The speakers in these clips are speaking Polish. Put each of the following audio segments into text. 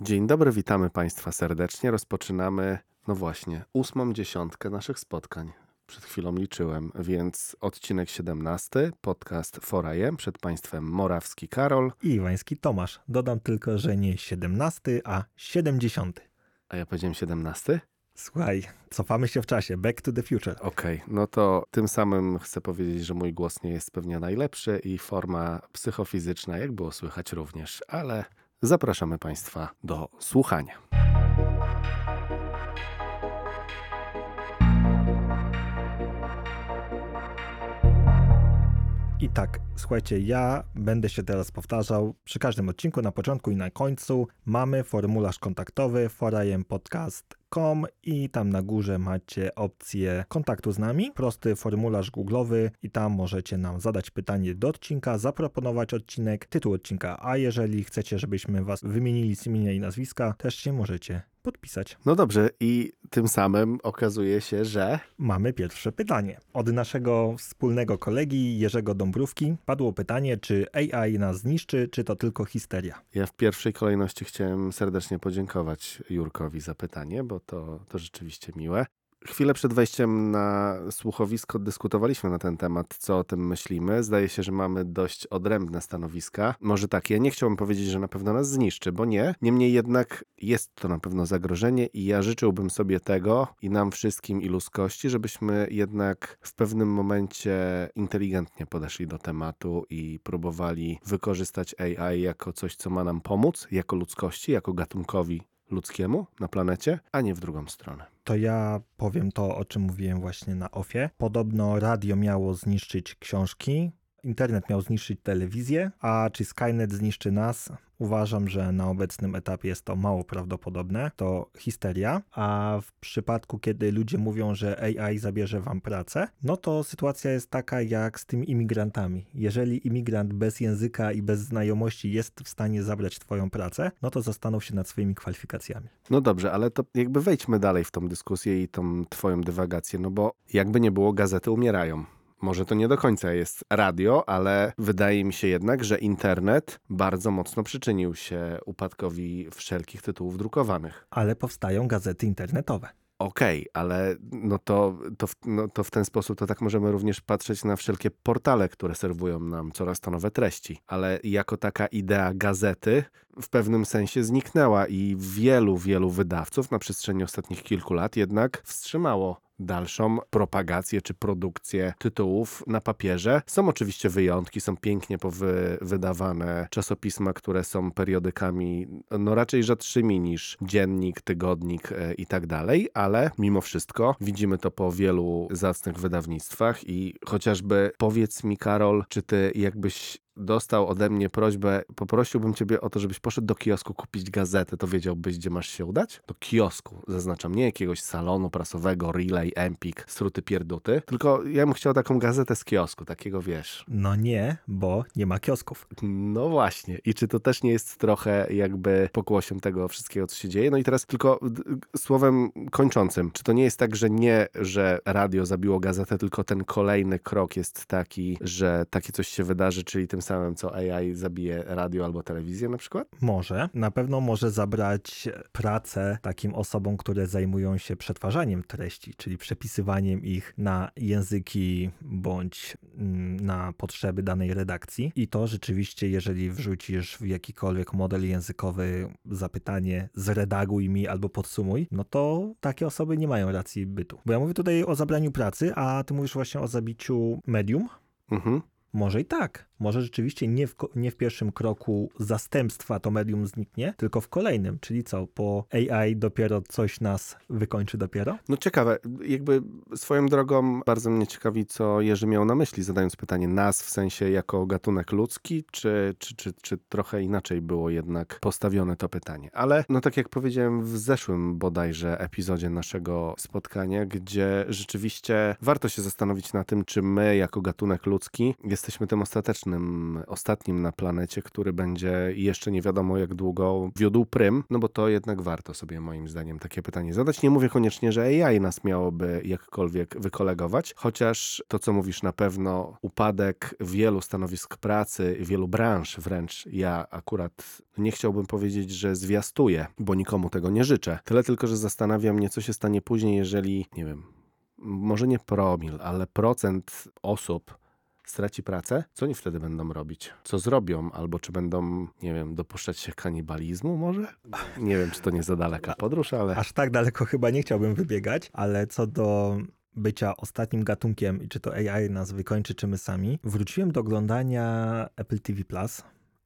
Dzień dobry, witamy Państwa serdecznie. Rozpoczynamy, no właśnie, ósmą dziesiątkę naszych spotkań. Przed chwilą liczyłem, więc odcinek 17, podcast 4AM. Przed Państwem Morawski Karol. I Iwański Tomasz. Dodam tylko, że nie 17, a 70. A ja powiedziałem 17? Słuchaj, cofamy się w czasie. Back to the future. Okej, okay, no to tym samym chcę powiedzieć, że mój głos nie jest pewnie najlepszy i forma psychofizyczna, jak było słychać również, ale zapraszamy Państwa do słuchania. Słuchajcie, ja będę się teraz powtarzał przy każdym odcinku, na początku i na końcu. Mamy formularz kontaktowy forajempodcast.com i tam na górze macie opcję kontaktu z nami, prosty formularz googlowy i tam możecie nam zadać pytanie do odcinka, zaproponować odcinek, tytuł odcinka, a jeżeli chcecie, żebyśmy was wymienili z imienia i nazwiska, też się możecie podpisać. No dobrze, i tym samym okazuje się, że. Mamy pierwsze pytanie. Od naszego wspólnego kolegi Jerzego Dąbrówki padło pytanie, czy AI nas zniszczy, czy to tylko histeria. Ja w pierwszej kolejności chciałem serdecznie podziękować Jurkowi za pytanie, bo to, to rzeczywiście miłe. Chwilę przed wejściem na słuchowisko dyskutowaliśmy na ten temat, co o tym myślimy. Zdaje się, że mamy dość odrębne stanowiska. Może tak, ja nie chciałbym powiedzieć, że na pewno nas zniszczy, bo nie. Niemniej jednak jest to na pewno zagrożenie i ja życzyłbym sobie tego i nam wszystkim i ludzkości, żebyśmy jednak w pewnym momencie inteligentnie podeszli do tematu i próbowali wykorzystać AI jako coś, co ma nam pomóc, jako ludzkości, jako gatunkowi ludzkiemu na planecie, a nie w drugą stronę. To ja powiem to, o czym mówiłem właśnie na OFie. Podobno radio miało zniszczyć książki, internet miał zniszczyć telewizję, a czy Skynet zniszczy nas? Uważam, że na obecnym etapie jest to mało prawdopodobne. To histeria, a w przypadku, kiedy ludzie mówią, że AI zabierze wam pracę, no to sytuacja jest taka jak z tymi imigrantami. Jeżeli imigrant bez języka i bez znajomości jest w stanie zabrać twoją pracę, no to zastanów się nad swoimi kwalifikacjami. No dobrze, ale to jakby wejdźmy dalej w tą dyskusję i tą twoją dywagację, no bo jakby nie było, gazety umierają. Może to nie do końca jest radio, ale wydaje mi się jednak, że internet bardzo mocno przyczynił się upadkowi wszelkich tytułów drukowanych. Ale powstają gazety internetowe. Okej, okay, ale no to, to, no to w ten sposób to tak możemy również patrzeć na wszelkie portale, które serwują nam coraz to nowe treści. Ale jako taka idea gazety w pewnym sensie zniknęła i wielu, wielu wydawców na przestrzeni ostatnich kilku lat jednak wstrzymało dalszą propagację czy produkcję tytułów na papierze. Są oczywiście wyjątki, są pięknie wydawane czasopisma, które są periodykami no raczej rzadszymi niż dziennik, tygodnik e, i tak dalej, ale mimo wszystko widzimy to po wielu zacnych wydawnictwach i chociażby powiedz mi Karol, czy ty jakbyś dostał ode mnie prośbę, poprosiłbym ciebie o to, żebyś poszedł do kiosku kupić gazetę, to wiedziałbyś, gdzie masz się udać? Do kiosku, zaznaczam, nie jakiegoś salonu prasowego, Relay, Empik, struty pierduty, tylko ja bym chciał taką gazetę z kiosku, takiego wiesz. No nie, bo nie ma kiosków. No właśnie. I czy to też nie jest trochę jakby pokłosiem tego wszystkiego, co się dzieje? No i teraz tylko słowem kończącym, czy to nie jest tak, że nie, że radio zabiło gazetę, tylko ten kolejny krok jest taki, że takie coś się wydarzy, czyli tym samym, co AI zabije radio albo telewizję na przykład? Może. Na pewno może zabrać pracę takim osobom, które zajmują się przetwarzaniem treści, czyli przepisywaniem ich na języki bądź mm, na potrzeby danej redakcji. I to rzeczywiście, jeżeli wrzucisz w jakikolwiek model językowy zapytanie zredaguj mi albo podsumuj, no to takie osoby nie mają racji bytu. Bo ja mówię tutaj o zabraniu pracy, a ty mówisz właśnie o zabiciu medium. Mhm. Może i tak. Może rzeczywiście nie w, nie w pierwszym kroku zastępstwa to medium zniknie, tylko w kolejnym. Czyli co, po AI dopiero coś nas wykończy dopiero? No ciekawe. Jakby swoją drogą bardzo mnie ciekawi, co Jerzy miał na myśli, zadając pytanie nas w sensie jako gatunek ludzki, czy, czy, czy, czy trochę inaczej było jednak postawione to pytanie. Ale no tak jak powiedziałem w zeszłym bodajże epizodzie naszego spotkania, gdzie rzeczywiście warto się zastanowić na tym, czy my jako gatunek ludzki jesteśmy tym ostatecznym ostatnim na planecie, który będzie jeszcze nie wiadomo jak długo wiódł prym, no bo to jednak warto sobie moim zdaniem takie pytanie zadać. Nie mówię koniecznie, że AI nas miałoby jakkolwiek wykolegować, chociaż to, co mówisz, na pewno upadek wielu stanowisk pracy, wielu branż wręcz, ja akurat nie chciałbym powiedzieć, że zwiastuję, bo nikomu tego nie życzę. Tyle tylko, że zastanawiam mnie, co się stanie później, jeżeli, nie wiem, może nie promil, ale procent osób straci pracę, co oni wtedy będą robić? Co zrobią? Albo czy będą, nie wiem, dopuszczać się kanibalizmu może? Nie wiem, czy to nie za daleka podróż, ale... Aż tak daleko chyba nie chciałbym wybiegać, ale co do bycia ostatnim gatunkiem i czy to AI nas wykończy, czy my sami, wróciłem do oglądania Apple TV Plus.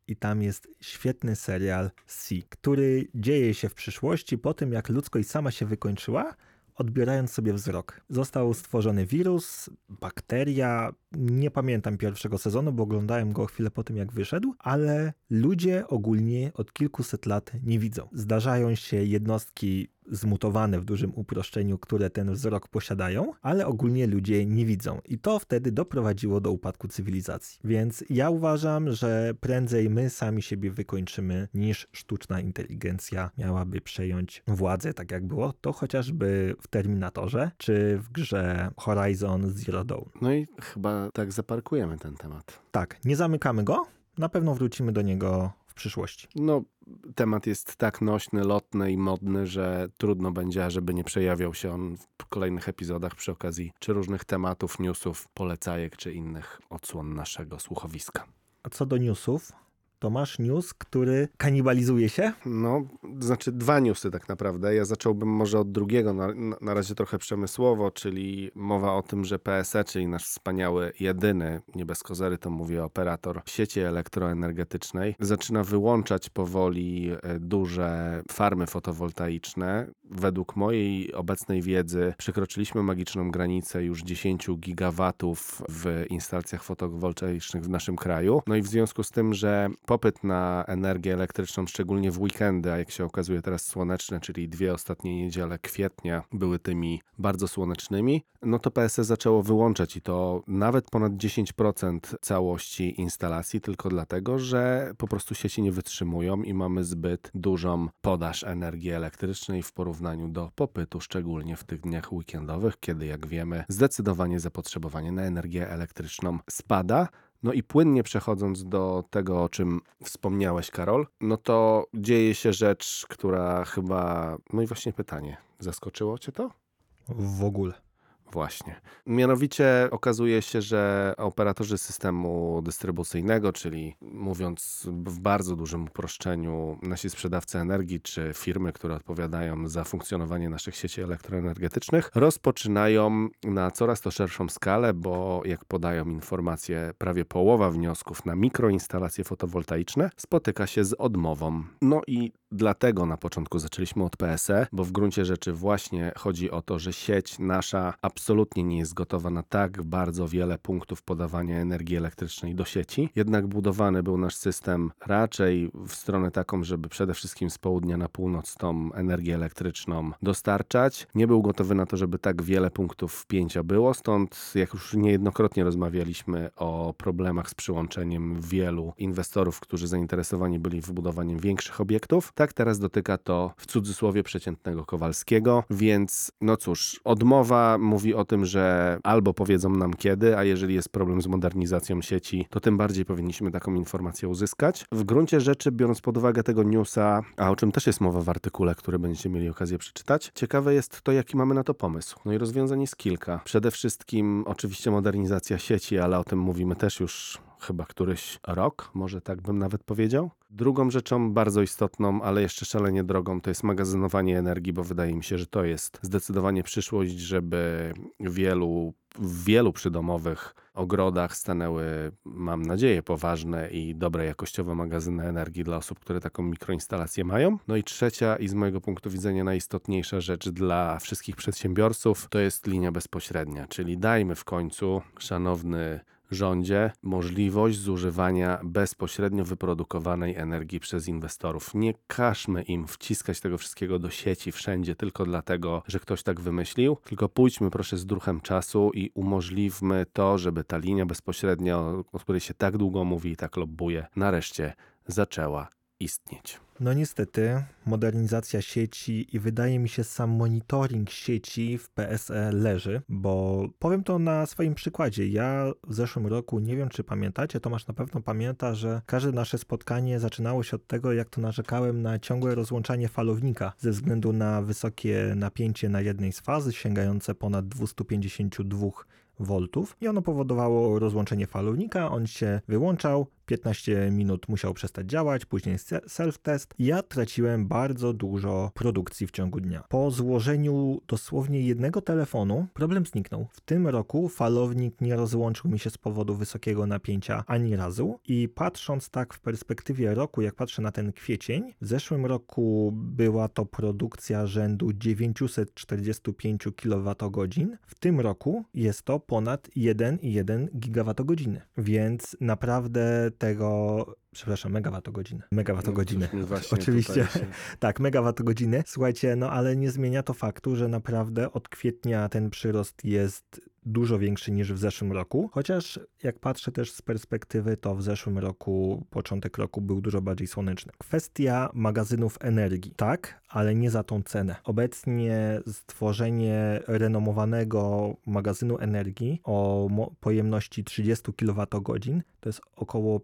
I tam jest świetny serial C, który dzieje się w przyszłości po tym, jak ludzkość sama się wykończyła, odbierając sobie wzrok. Został stworzony wirus, bakteria, nie pamiętam pierwszego sezonu, bo oglądałem go chwilę po tym, jak wyszedł, ale ludzie ogólnie od kilkuset lat nie widzą. Zdarzają się jednostki zmutowane w dużym uproszczeniu, które ten wzrok posiadają, ale ogólnie ludzie nie widzą. I to wtedy doprowadziło do upadku cywilizacji. Więc ja uważam, że prędzej my sami siebie wykończymy, niż sztuczna inteligencja miałaby przejąć władzę, tak jak było to chociażby w Terminatorze, czy w grze Horizon Zero Dawn. No i chyba tak zaparkujemy ten temat. Tak, nie zamykamy go, na pewno wrócimy do niego przyszłości. No, temat jest tak nośny, lotny i modny, że trudno będzie, żeby nie przejawiał się on w kolejnych epizodach przy okazji czy różnych tematów, newsów, polecajek czy innych odsłon naszego słuchowiska. A co do newsów, to masz news, który kanibalizuje się? No, znaczy dwa newsy tak naprawdę. Ja zacząłbym może od drugiego, na, na razie trochę przemysłowo, czyli mowa o tym, że PSE, czyli nasz wspaniały, jedyny, nie bez kozery to mówię, operator sieci elektroenergetycznej, zaczyna wyłączać powoli e, duże farmy fotowoltaiczne. Według mojej obecnej wiedzy przekroczyliśmy magiczną granicę już 10 gigawatów w instalacjach fotowoltaicznych w naszym kraju. No i w związku z tym, że popyt na energię elektryczną, szczególnie w weekendy, a jak się okazuje teraz słoneczne, czyli dwie ostatnie niedziele kwietnia były tymi bardzo słonecznymi, no to PSE zaczęło wyłączać i to nawet ponad 10% całości instalacji, tylko dlatego, że po prostu sieci nie wytrzymują i mamy zbyt dużą podaż energii elektrycznej w porównaniu do popytu, szczególnie w tych dniach weekendowych, kiedy jak wiemy zdecydowanie zapotrzebowanie na energię elektryczną spada. No i płynnie przechodząc do tego, o czym wspomniałeś, Karol, no to dzieje się rzecz, która chyba. No i właśnie pytanie. Zaskoczyło Cię to? W ogóle. Właśnie. Mianowicie okazuje się, że operatorzy systemu dystrybucyjnego, czyli mówiąc w bardzo dużym uproszczeniu, nasi sprzedawcy energii czy firmy, które odpowiadają za funkcjonowanie naszych sieci elektroenergetycznych, rozpoczynają na coraz to szerszą skalę, bo jak podają informacje, prawie połowa wniosków na mikroinstalacje fotowoltaiczne spotyka się z odmową. No i dlatego na początku zaczęliśmy od PSE, bo w gruncie rzeczy właśnie chodzi o to, że sieć nasza nie jest gotowa na tak bardzo wiele punktów podawania energii elektrycznej do sieci. Jednak budowany był nasz system raczej w stronę taką, żeby przede wszystkim z południa na północ tą energię elektryczną dostarczać. Nie był gotowy na to, żeby tak wiele punktów wpięcia było, stąd jak już niejednokrotnie rozmawialiśmy o problemach z przyłączeniem wielu inwestorów, którzy zainteresowani byli wybudowaniem większych obiektów, tak teraz dotyka to w cudzysłowie przeciętnego Kowalskiego, więc no cóż, odmowa mówi o tym, że albo powiedzą nam kiedy, a jeżeli jest problem z modernizacją sieci, to tym bardziej powinniśmy taką informację uzyskać. W gruncie rzeczy, biorąc pod uwagę tego newsa, a o czym też jest mowa w artykule, który będziecie mieli okazję przeczytać, ciekawe jest to, jaki mamy na to pomysł. No i rozwiązań jest kilka. Przede wszystkim oczywiście modernizacja sieci, ale o tym mówimy też już chyba któryś rok, może tak bym nawet powiedział. Drugą rzeczą bardzo istotną, ale jeszcze szalenie drogą, to jest magazynowanie energii, bo wydaje mi się, że to jest zdecydowanie przyszłość, żeby wielu, w wielu przydomowych ogrodach stanęły, mam nadzieję, poważne i dobre jakościowe magazyny energii dla osób, które taką mikroinstalację mają. No i trzecia i z mojego punktu widzenia najistotniejsza rzecz dla wszystkich przedsiębiorców to jest linia bezpośrednia, czyli dajmy w końcu, szanowny rządzie możliwość zużywania bezpośrednio wyprodukowanej energii przez inwestorów. Nie każmy im wciskać tego wszystkiego do sieci wszędzie tylko dlatego, że ktoś tak wymyślił, tylko pójdźmy proszę z duchem czasu i umożliwmy to, żeby ta linia bezpośrednia, o której się tak długo mówi i tak lobbuje, nareszcie zaczęła istnieć. No niestety, modernizacja sieci i wydaje mi się sam monitoring sieci w PSE leży, bo powiem to na swoim przykładzie. Ja w zeszłym roku, nie wiem czy pamiętacie, Tomasz na pewno pamięta, że każde nasze spotkanie zaczynało się od tego, jak to narzekałem na ciągłe rozłączanie falownika ze względu na wysokie napięcie na jednej z faz, sięgające ponad 252 voltów i ono powodowało rozłączenie falownika, on się wyłączał, 15 minut musiał przestać działać, później se- self-test. Ja traciłem bardzo dużo produkcji w ciągu dnia. Po złożeniu dosłownie jednego telefonu problem zniknął. W tym roku falownik nie rozłączył mi się z powodu wysokiego napięcia ani razu i patrząc tak w perspektywie roku, jak patrzę na ten kwiecień, w zeszłym roku była to produkcja rzędu 945 kWh, w tym roku jest to ponad 1,1 GWh, więc naprawdę tego, przepraszam, megawattogodziny. Megawattogodziny. No, właśnie Oczywiście. się- Tak, megawattogodziny. Słuchajcie, no ale nie zmienia to faktu, że naprawdę od kwietnia ten przyrost jest dużo większy niż w zeszłym roku. Chociaż jak patrzę też z perspektywy, to w zeszłym roku, początek roku był dużo bardziej słoneczny. Kwestia magazynów energii. Tak, ale nie za tą cenę. Obecnie stworzenie renomowanego magazynu energii o pojemności 30 kWh to jest około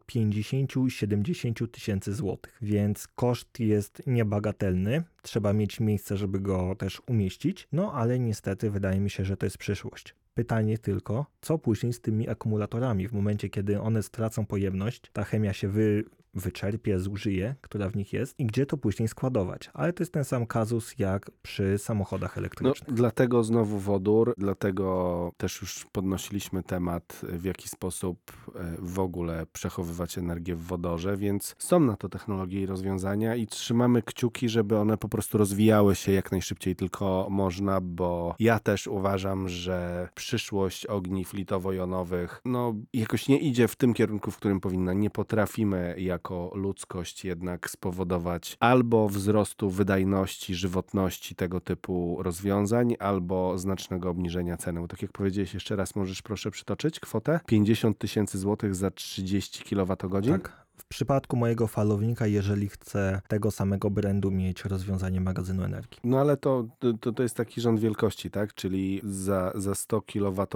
50-70 tysięcy złotych, więc koszt jest niebagatelny. Trzeba mieć miejsce, żeby go też umieścić, no ale niestety wydaje mi się, że to jest przyszłość. Pytanie tylko, co później z tymi akumulatorami? W momencie, kiedy one stracą pojemność, ta chemia się wy, wyczerpie, zużyje, która w nich jest, i gdzie to później składować? Ale to jest ten sam kazus jak przy samochodach No, elektrycznych. dlatego znowu wodór, dlatego też już podnosiliśmy temat, w jaki sposób e, w ogóle przechowywać energię w wodorze, więc są na to technologie i rozwiązania i trzymamy kciuki, żeby one po prostu rozwijały się jak najszybciej tylko można, bo ja też uważam, że przyszłość ogniw litowo-jonowych no jakoś nie idzie w tym kierunku, w którym powinna. Nie potrafimy jako ludzkość jednak spowodować albo wzrostu wydajności, żywotności tego typu rozwiązań, albo znacznego obniżenia ceny. Tak jak powiedziałeś, jeszcze raz możesz proszę przytoczyć kwotę? 50 tysięcy złotych za 30 kWh? Tak. W przypadku mojego falownika, jeżeli chcę tego samego brandu mieć rozwiązanie magazynu energii. No ale to, to, to jest taki rząd wielkości, tak? Czyli za, za 100 kWh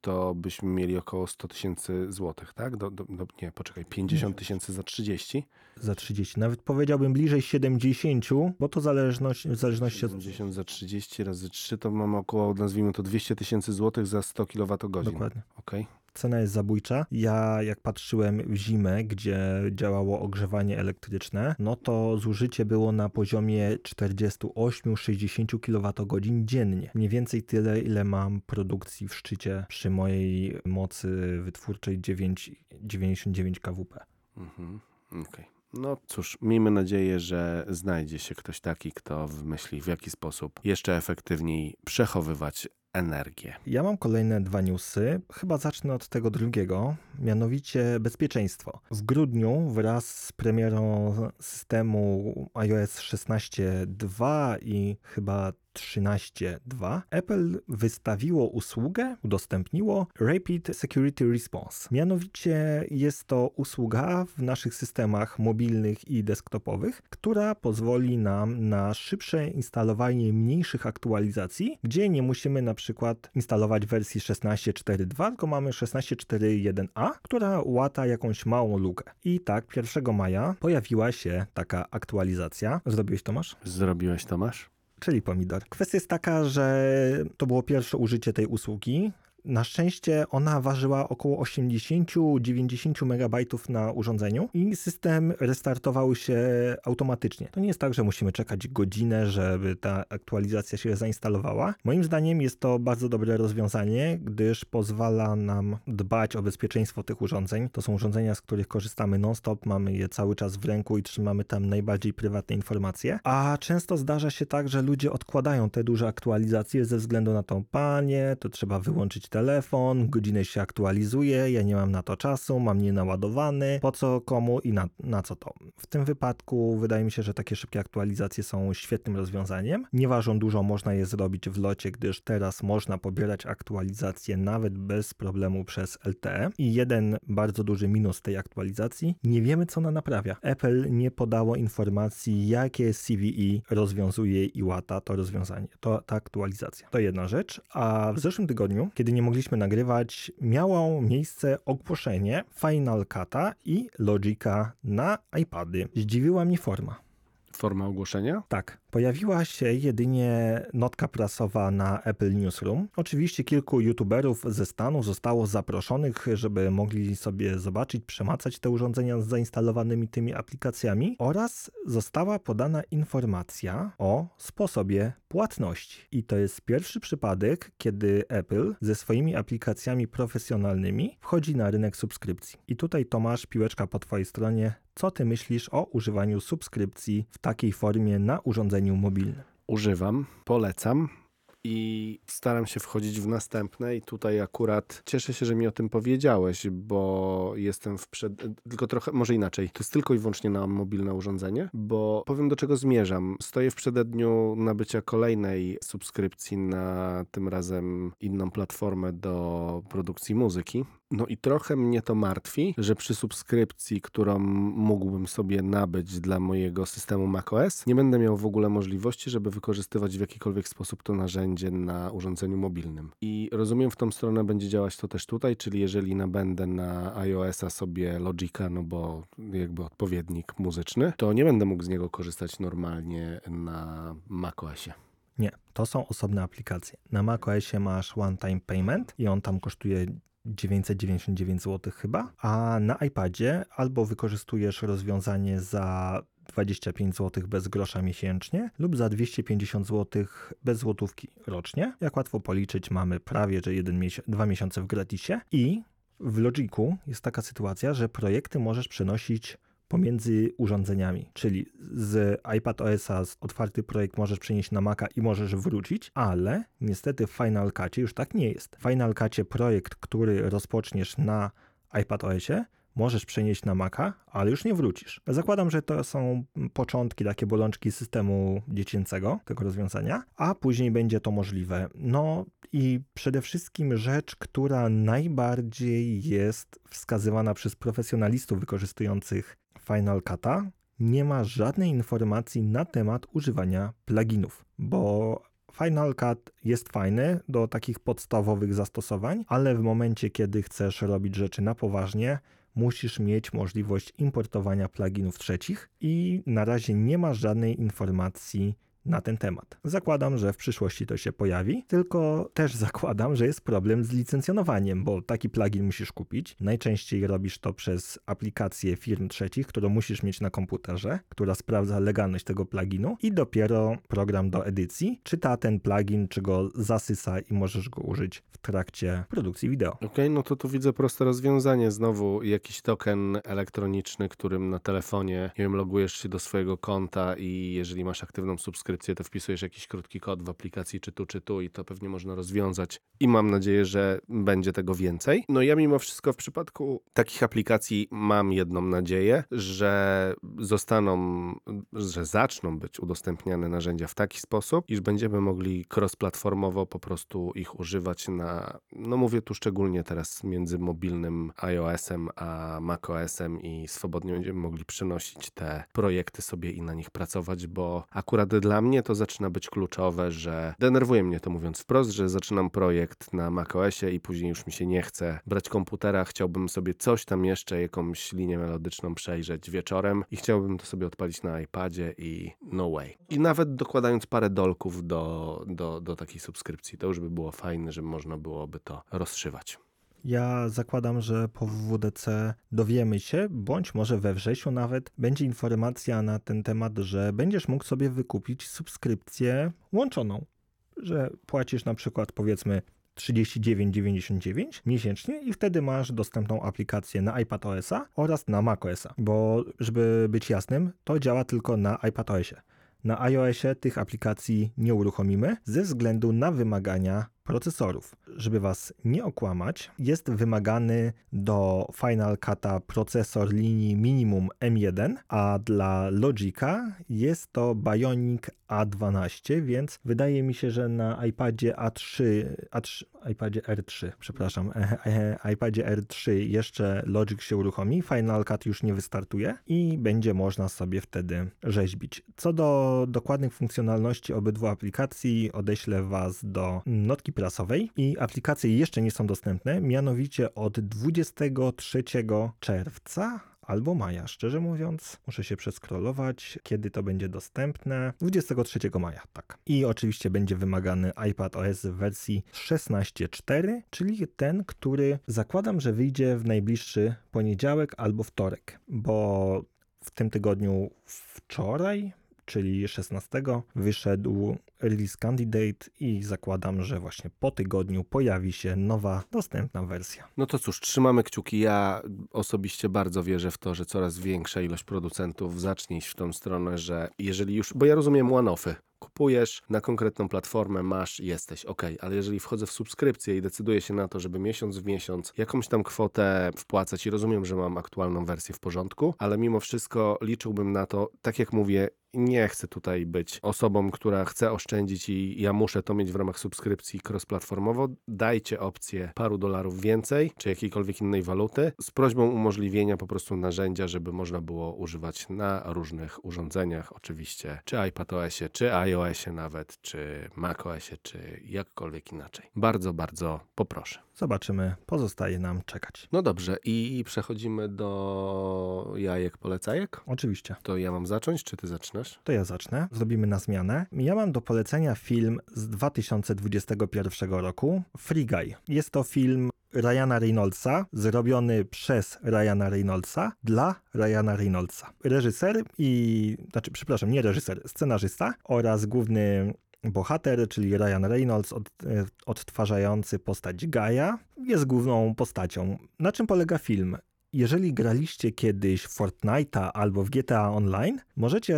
to byśmy mieli około 100 tysięcy złotych, tak? Do, do, do, nie, poczekaj, 50 tysięcy za 30? Za 30. Nawet powiedziałbym bliżej 70, bo to zależność, w zależności od 70 za 30 razy 3 to mamy około, nazwijmy to 200 tysięcy złotych za 100 kWh. Dokładnie. Okej. Cena jest zabójcza. Ja jak patrzyłem w zimę, gdzie działało ogrzewanie elektryczne, no to zużycie było na poziomie 48-60 kWh dziennie. Mniej więcej tyle, ile mam produkcji w szczycie przy mojej mocy wytwórczej 9, 99 kWp. Mhm. Okej. No cóż, miejmy nadzieję, że znajdzie się ktoś taki, kto wymyśli, w jaki sposób jeszcze efektywniej przechowywać energię. Ja mam kolejne dwa newsy. Chyba zacznę od tego drugiego, mianowicie bezpieczeństwo. W grudniu wraz z premierą systemu iOS 16.2 i chyba 13.2 Apple wystawiło usługę, udostępniło Rapid Security Response. Mianowicie jest to usługa w naszych systemach mobilnych i desktopowych, która pozwoli nam na szybsze instalowanie mniejszych aktualizacji, gdzie nie musimy na przykład instalować wersji 16.4.2, tylko mamy 16.4.1a, która łata jakąś małą lukę. I tak 1 maja pojawiła się taka aktualizacja. Zrobiłeś Tomasz? Zrobiłeś, Tomasz? Czyli pomidor. Kwestia jest taka, że to było pierwsze użycie tej usługi. Na szczęście ona ważyła około 80-90 MB na urządzeniu i system restartował się automatycznie. To nie jest tak, że musimy czekać godzinę, żeby ta aktualizacja się zainstalowała. Moim zdaniem jest to bardzo dobre rozwiązanie, gdyż pozwala nam dbać o bezpieczeństwo tych urządzeń. To są urządzenia, z których korzystamy non-stop, mamy je cały czas w ręku i trzymamy tam najbardziej prywatne informacje. A często zdarza się tak, że ludzie odkładają te duże aktualizacje ze względu na to, panie, to trzeba wyłączyć telefon, godzinę się aktualizuje, ja nie mam na to czasu, mam nienaładowany, po co komu i na, na co to. W tym wypadku wydaje mi się, że takie szybkie aktualizacje są świetnym rozwiązaniem. Nie ważą dużo, można je zrobić w locie, gdyż teraz można pobierać aktualizacje nawet bez problemu przez LTE. I jeden bardzo duży minus tej aktualizacji, nie wiemy co ona naprawia. Apple nie podało informacji, jakie CVE rozwiązuje i łata to rozwiązanie, to ta aktualizacja. To jedna rzecz. A w zeszłym tygodniu, kiedy nie mogliśmy nagrywać, miało miejsce ogłoszenie Final Cut'a i Logica na iPady. Zdziwiła mnie forma. Forma ogłoszenia? Tak, pojawiła się jedynie notka prasowa na Apple Newsroom. Oczywiście kilku youtuberów ze Stanów zostało zaproszonych, żeby mogli sobie zobaczyć, przemacać te urządzenia z zainstalowanymi tymi aplikacjami oraz została podana informacja o sposobie płatności. I to jest pierwszy przypadek, kiedy Apple ze swoimi aplikacjami profesjonalnymi wchodzi na rynek subskrypcji. I tutaj Tomasz, piłeczka po twojej stronie. Co ty myślisz o używaniu subskrypcji w takiej formie na urządzeniu mobilnym? Używam, polecam i staram się wchodzić w następne i tutaj akurat cieszę się, że mi o tym powiedziałeś, bo jestem w przed... tylko trochę, może inaczej, to jest tylko i wyłącznie na mobilne urządzenie, bo powiem do czego zmierzam. Stoję w przededniu nabycia kolejnej subskrypcji na tym razem inną platformę do produkcji muzyki. No i trochę mnie to martwi, że przy subskrypcji, którą mógłbym sobie nabyć dla mojego systemu macOS, nie będę miał w ogóle możliwości, żeby wykorzystywać w jakikolwiek sposób to narzędzie na urządzeniu mobilnym. I rozumiem, w tą stronę będzie działać to też tutaj, czyli jeżeli nabędę na iOS-a sobie Logica, no bo jakby odpowiednik muzyczny, to nie będę mógł z niego korzystać normalnie na macOSie. Nie, to są osobne aplikacje. Na macOSie masz one-time payment i on tam kosztuje 999 zł chyba, a na iPadzie albo wykorzystujesz rozwiązanie za 25 zł bez grosza miesięcznie lub za 250 zł bez złotówki rocznie. Jak łatwo policzyć, mamy prawie że jeden miesiąc, dwa miesiące w gratisie i w Logiku jest taka sytuacja, że projekty możesz przenosić pomiędzy urządzeniami, czyli z iPad OS-a z otwarty projekt możesz przenieść na Maca i możesz wrócić, ale niestety w Final Cutie już tak nie jest. W Final Cutie projekt, który rozpoczniesz na iPad OS-ie, możesz przenieść na Maca, ale już nie wrócisz. Zakładam, że to są początki, takie bolączki systemu dziecięcego, tego rozwiązania, a później będzie to możliwe. No i przede wszystkim rzecz, która najbardziej jest wskazywana przez profesjonalistów wykorzystujących Final Cut'a, nie ma żadnej informacji na temat używania pluginów, bo Final Cut jest fajny do takich podstawowych zastosowań, ale w momencie, kiedy chcesz robić rzeczy na poważnie, musisz mieć możliwość importowania pluginów trzecich i na razie nie ma żadnej informacji na ten temat. Zakładam, że w przyszłości to się pojawi, tylko też zakładam, że jest problem z licencjonowaniem, bo taki plugin musisz kupić. Najczęściej robisz to przez aplikację firm trzecich, którą musisz mieć na komputerze, która sprawdza legalność tego pluginu i dopiero program do edycji czyta ten plugin, czy go zasysa i możesz go użyć w trakcie produkcji wideo. Okej, okay, no to tu widzę proste rozwiązanie. Znowu jakiś token elektroniczny, którym na telefonie, nie wiem, logujesz się do swojego konta i jeżeli masz aktywną subskrypcję, subskrypcję, to wpisujesz jakiś krótki kod w aplikacji, czy tu, czy tu i to pewnie można rozwiązać. I mam nadzieję, że będzie tego więcej. No ja mimo wszystko w przypadku takich aplikacji mam jedną nadzieję, że zostaną, że zaczną być udostępniane narzędzia w taki sposób, iż będziemy mogli cross-platformowo po prostu ich używać na, no mówię tu szczególnie teraz między mobilnym iOS-em a macOS-em i swobodnie będziemy mogli przenosić te projekty sobie i na nich pracować, bo akurat dla mnie to zaczyna być kluczowe, że denerwuje mnie to mówiąc wprost, że zaczynam projekt na macOSie i później już mi się nie chce brać komputera, chciałbym sobie coś tam jeszcze, jakąś linię melodyczną przejrzeć wieczorem i chciałbym to sobie odpalić na iPadzie i no way. I nawet dokładając parę dolków do, do, do takiej subskrypcji, to już by było fajne, że można byłoby to rozszywać. Ja zakładam, że po WWDC dowiemy się, bądź może we wrześniu nawet, będzie informacja na ten temat, że będziesz mógł sobie wykupić subskrypcję łączoną. Że płacisz na przykład powiedzmy 39,99 miesięcznie i wtedy masz dostępną aplikację na iPad OS-a oraz na Mac OS-a. Bo żeby być jasnym, to działa tylko na iPad OS-ie. Na iOSie tych aplikacji nie uruchomimy ze względu na wymagania procesorów. Żeby Was nie okłamać, jest wymagany do Final Cut'a procesor linii minimum M1, a dla Logica jest to Bionic A12, więc wydaje mi się, że na iPadzie A3, A3 iPadzie R3, przepraszam, iPadzie R3 jeszcze Logic się uruchomi, Final Cut już nie wystartuje i będzie można sobie wtedy rzeźbić. Co do dokładnych funkcjonalności obydwu aplikacji, odeślę Was do notki prasowej i aplikacje jeszcze nie są dostępne, mianowicie od 23 czerwca albo maja, szczerze mówiąc. Muszę się przeskrolować, kiedy to będzie dostępne. 23 maja, tak. I oczywiście będzie wymagany iPad OS w wersji 16.4, czyli ten, który zakładam, że wyjdzie w najbliższy poniedziałek albo wtorek, bo w tym tygodniu wczoraj czyli 16, wyszedł release candidate i zakładam, że właśnie po tygodniu pojawi się nowa, dostępna wersja. No to cóż, trzymamy kciuki. Ja osobiście bardzo wierzę w to, że coraz większa ilość producentów zacznie iść w tą stronę, że jeżeli już, bo ja rozumiem one-offy, kupujesz na konkretną platformę, masz, jesteś, ok, ale jeżeli wchodzę w subskrypcję i decyduję się na to, żeby miesiąc w miesiąc jakąś tam kwotę wpłacać i rozumiem, że mam aktualną wersję w porządku, ale mimo wszystko liczyłbym na to, tak jak mówię, nie chcę tutaj być osobą, która chce oszczędzić i ja muszę to mieć w ramach subskrypcji cross-platformowo. Dajcie opcję paru dolarów więcej, czy jakiejkolwiek innej waluty, z prośbą umożliwienia po prostu narzędzia, żeby można było używać na różnych urządzeniach, oczywiście, czy iPadOSie, czy iOSie nawet, czy macOSie, czy jakkolwiek inaczej. Bardzo, bardzo poproszę. Zobaczymy, pozostaje nam czekać. No dobrze, i przechodzimy do jajek polecajek. Oczywiście. To ja mam zacząć, czy ty zaczynasz? To ja zacznę. Zrobimy na zmianę. Ja mam do polecenia film z 2021 roku, Free Guy. Jest to film Ryana Reynoldsa, zrobiony przez Ryana Reynoldsa dla Ryana Reynoldsa. Reżyser i, znaczy, przepraszam, nie reżyser, scenarzysta oraz główny bohater, czyli Ryan Reynolds, od, e, odtwarzający postać Gaia, jest główną postacią. Na czym polega film? Jeżeli graliście kiedyś w Fortnite'a albo w GTA Online, możecie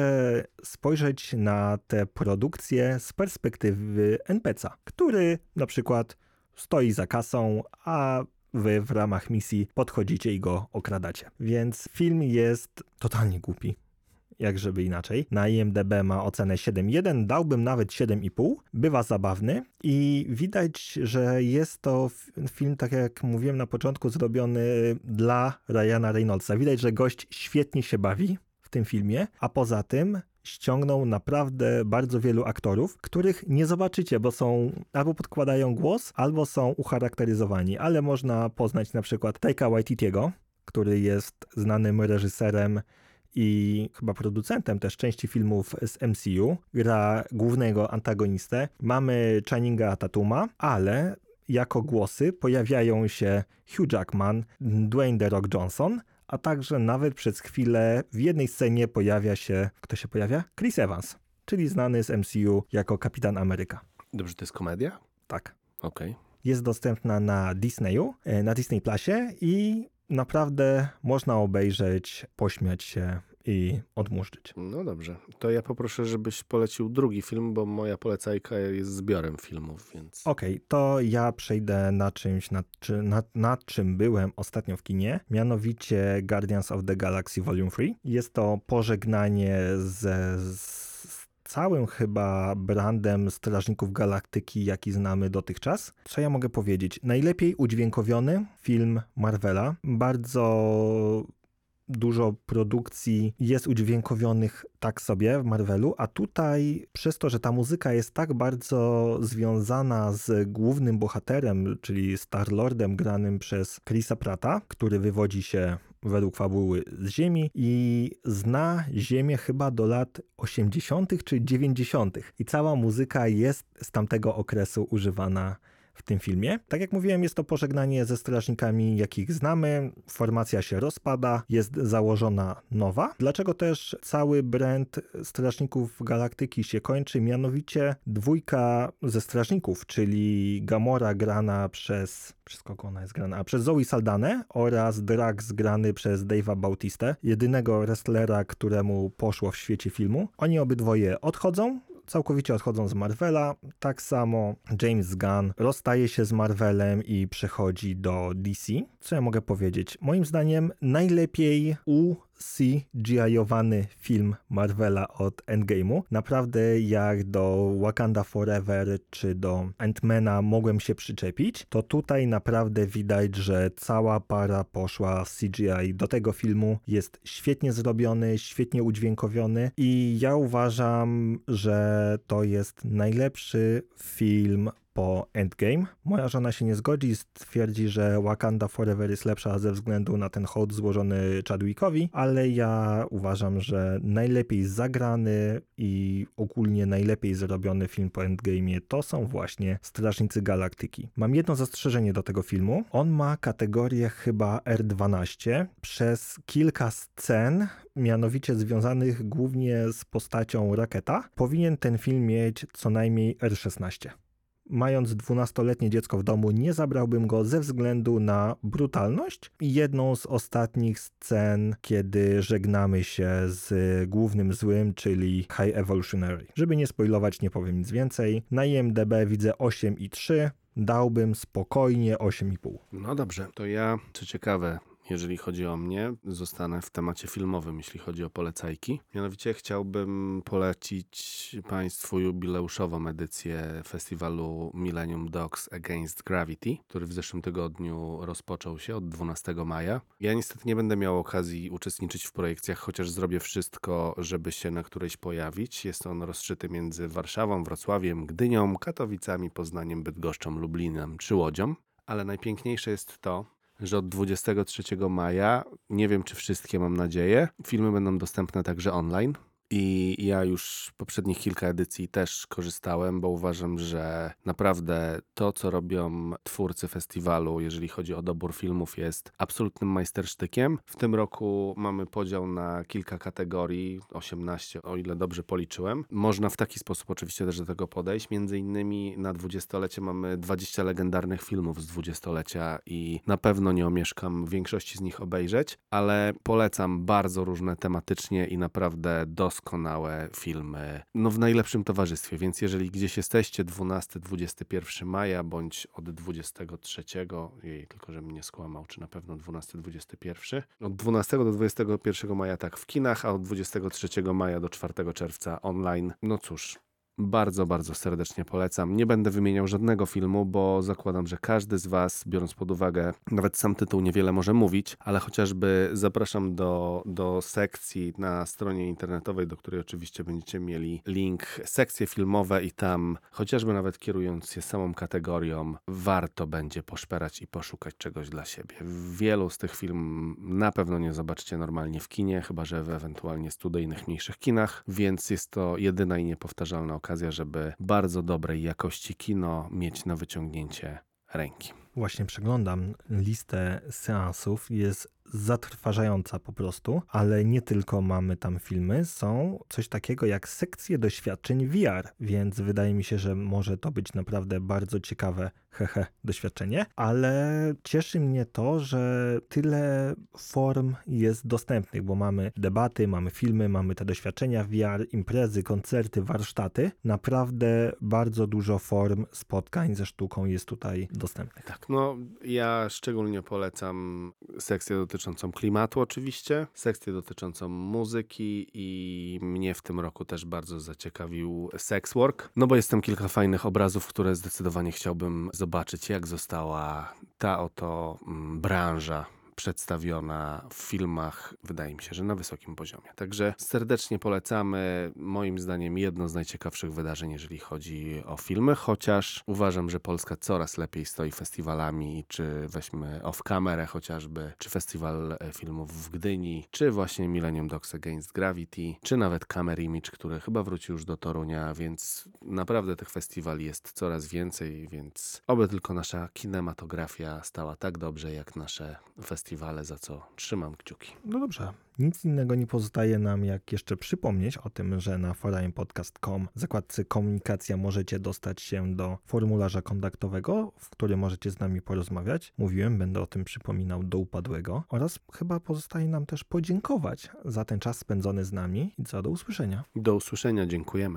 spojrzeć na tę produkcję z perspektywy NPC'a, który na przykład stoi za kasą, a wy w ramach misji podchodzicie i go okradacie. Więc film jest totalnie głupi jak żeby inaczej. Na IMDB ma ocenę 7.1, dałbym nawet 7,5. Bywa zabawny i widać, że jest to film, tak jak mówiłem na początku, zrobiony dla Ryana Reynoldsa. Widać, że gość świetnie się bawi w tym filmie, a poza tym ściągnął naprawdę bardzo wielu aktorów, których nie zobaczycie, bo są albo podkładają głos, albo są ucharakteryzowani, ale można poznać na przykład Taika Waititiego, który jest znanym reżyserem i chyba producentem też części filmów z MCU. Gra głównego antagonistę. Mamy Channinga Tatuma, ale jako głosy pojawiają się Hugh Jackman, Dwayne The Rock Johnson, a także nawet przez chwilę w jednej scenie pojawia się, kto się pojawia? Chris Evans, czyli znany z MCU jako Kapitan Ameryka. Dobrze, to jest komedia? Tak. Okej. Okay. Jest dostępna na Disneyu, e, na Disney Plusie i naprawdę można obejrzeć, pośmiać się i odmurzyć. No dobrze, to ja poproszę, żebyś polecił drugi film, bo moja polecajka jest zbiorem filmów, więc... Okej, okay, to ja przejdę na czymś, nad, czy, nad, nad czym byłem ostatnio w kinie, mianowicie Guardians of the Galaxy Volume 3. Jest to pożegnanie ze... Z całym chyba brandem Strażników Galaktyki, jaki znamy dotychczas. Co ja mogę powiedzieć? Najlepiej udźwiękowiony film Marvela. Bardzo dużo produkcji jest udźwiękowionych tak sobie w Marvelu, a tutaj przez to, że ta muzyka jest tak bardzo związana z głównym bohaterem, czyli Star-Lordem granym przez Chrisa Prata, który wywodzi się według fabuły z Ziemi i zna Ziemię chyba do lat 80. czy 90. I cała muzyka jest z tamtego okresu używana w tym filmie. Tak jak mówiłem, jest to pożegnanie ze strażnikami, jakich znamy. Formacja się rozpada, jest założona nowa. Dlaczego też cały brand Strażników Galaktyki się kończy? Mianowicie dwójka ze strażników, czyli Gamora grana przez przez kogo ona jest grana? Przez Zoe Saldane oraz Drax grany przez Dave'a Bautistę, jedynego wrestlera, któremu poszło w świecie filmu. Oni obydwoje odchodzą, całkowicie odchodzą z Marvela. Tak samo James Gunn rozstaje się z Marvelem i przechodzi do DC. Co ja mogę powiedzieć? Moim zdaniem najlepiej u CGI-owany film Marvela od Endgame'u. Naprawdę jak do Wakanda Forever czy do Ant-Mana mogłem się przyczepić, to tutaj naprawdę widać, że cała para poszła w CGI do tego filmu. Jest świetnie zrobiony, świetnie udźwiękowiony i ja uważam, że to jest najlepszy film po Endgame. Moja żona się nie zgodzi, stwierdzi, że Wakanda Forever jest lepsza ze względu na ten hołd złożony Chadwickowi, ale ja uważam, że najlepiej zagrany i ogólnie najlepiej zrobiony film po Endgame to są właśnie Strażnicy Galaktyki. Mam jedno zastrzeżenie do tego filmu. On ma kategorię chyba R12 przez kilka scen mianowicie związanych głównie z postacią Raketa, powinien ten film mieć co najmniej R16 mając 12-letnie dziecko w domu, nie zabrałbym go ze względu na brutalność. Jedną z ostatnich scen, kiedy żegnamy się z głównym złym, czyli High Evolutionary. Żeby nie spoilować, nie powiem nic więcej. Na IMDb widzę 8,3. Dałbym spokojnie 8,5. No dobrze, to ja, co ciekawe, jeżeli chodzi o mnie, zostanę w temacie filmowym, jeśli chodzi o polecajki. Mianowicie chciałbym polecić Państwu jubileuszową edycję festiwalu Millennium Dogs Against Gravity, który w zeszłym tygodniu rozpoczął się od 12 maja. Ja niestety nie będę miał okazji uczestniczyć w projekcjach, chociaż zrobię wszystko, żeby się na którejś pojawić. Jest on rozszyty między Warszawą, Wrocławiem, Gdynią, Katowicami, Poznaniem, Bydgoszczą, Lublinem czy Łodzią. Ale najpiękniejsze jest to, że od 23 maja, nie wiem czy wszystkie mam nadzieję, filmy będą dostępne także online. I ja już poprzednich kilka edycji też korzystałem, bo uważam, że naprawdę to, co robią twórcy festiwalu, jeżeli chodzi o dobór filmów, jest absolutnym majstersztykiem. W tym roku mamy podział na kilka kategorii, 18, o ile dobrze policzyłem. Można w taki sposób oczywiście też do tego podejść. Między innymi na dwudziestolecie mamy 20 legendarnych filmów z dwudziestolecia i na pewno nie omieszkam większości z nich obejrzeć, ale polecam bardzo różne tematycznie i naprawdę doskonałe doskonałe filmy, no w najlepszym towarzystwie, więc jeżeli gdzieś jesteście 12-21 maja, bądź od 23, jej, tylko żebym nie skłamał, czy na pewno 12-21, od 12 do 21 maja tak w kinach, a od 23 maja do 4 czerwca online, no cóż, bardzo, bardzo serdecznie polecam. Nie będę wymieniał żadnego filmu, bo zakładam, że każdy z Was, biorąc pod uwagę, nawet sam tytuł niewiele może mówić, ale chociażby zapraszam do, do sekcji na stronie internetowej, do której oczywiście będziecie mieli link, sekcje filmowe i tam, chociażby nawet kierując się samą kategorią, warto będzie poszperać i poszukać czegoś dla siebie. Wielu z tych film na pewno nie zobaczycie normalnie w kinie, chyba że w ewentualnie studyjnych, mniejszych kinach, więc jest to jedyna i niepowtarzalna okazja okazja, żeby bardzo dobrej jakości kino mieć na wyciągnięcie ręki. Właśnie przeglądam listę seansów. Jest zatrważająca po prostu, ale nie tylko mamy tam filmy, są coś takiego jak sekcje doświadczeń VR, więc wydaje mi się, że może to być naprawdę bardzo ciekawe hehe doświadczenie, ale cieszy mnie to, że tyle form jest dostępnych, bo mamy debaty, mamy filmy, mamy te doświadczenia VR, imprezy, koncerty, warsztaty. Naprawdę bardzo dużo form spotkań ze sztuką jest tutaj dostępnych. Tak, no ja szczególnie polecam sekcję dotyczącą klimatu oczywiście, sekcję dotyczącą muzyki i mnie w tym roku też bardzo zaciekawił Sexwork, no bo jest tam kilka fajnych obrazów, które zdecydowanie chciałbym zobaczyć, jak została ta oto mm, branża przedstawiona w filmach, wydaje mi się, że na wysokim poziomie. Także serdecznie polecamy. Moim zdaniem jedno z najciekawszych wydarzeń, jeżeli chodzi o filmy, chociaż uważam, że Polska coraz lepiej stoi festiwalami, czy weźmy Off Camera chociażby, czy Festiwal e, Filmów w Gdyni, czy właśnie Millennium Dogs Against Gravity, czy nawet Camera Image, który chyba wrócił już do Torunia, więc naprawdę tych festiwali jest coraz więcej, więc oby tylko nasza kinematografia stała tak dobrze, jak nasze festiwale festiwale, za co trzymam kciuki. No dobrze. Nic innego nie pozostaje nam, jak jeszcze przypomnieć o tym, że na forumepodcast.com w zakładce komunikacja możecie dostać się do formularza kontaktowego, w którym możecie z nami porozmawiać. Mówiłem, będę o tym przypominał do upadłego. Oraz chyba pozostaje nam też podziękować za ten czas spędzony z nami i co do usłyszenia. Do usłyszenia, dziękujemy.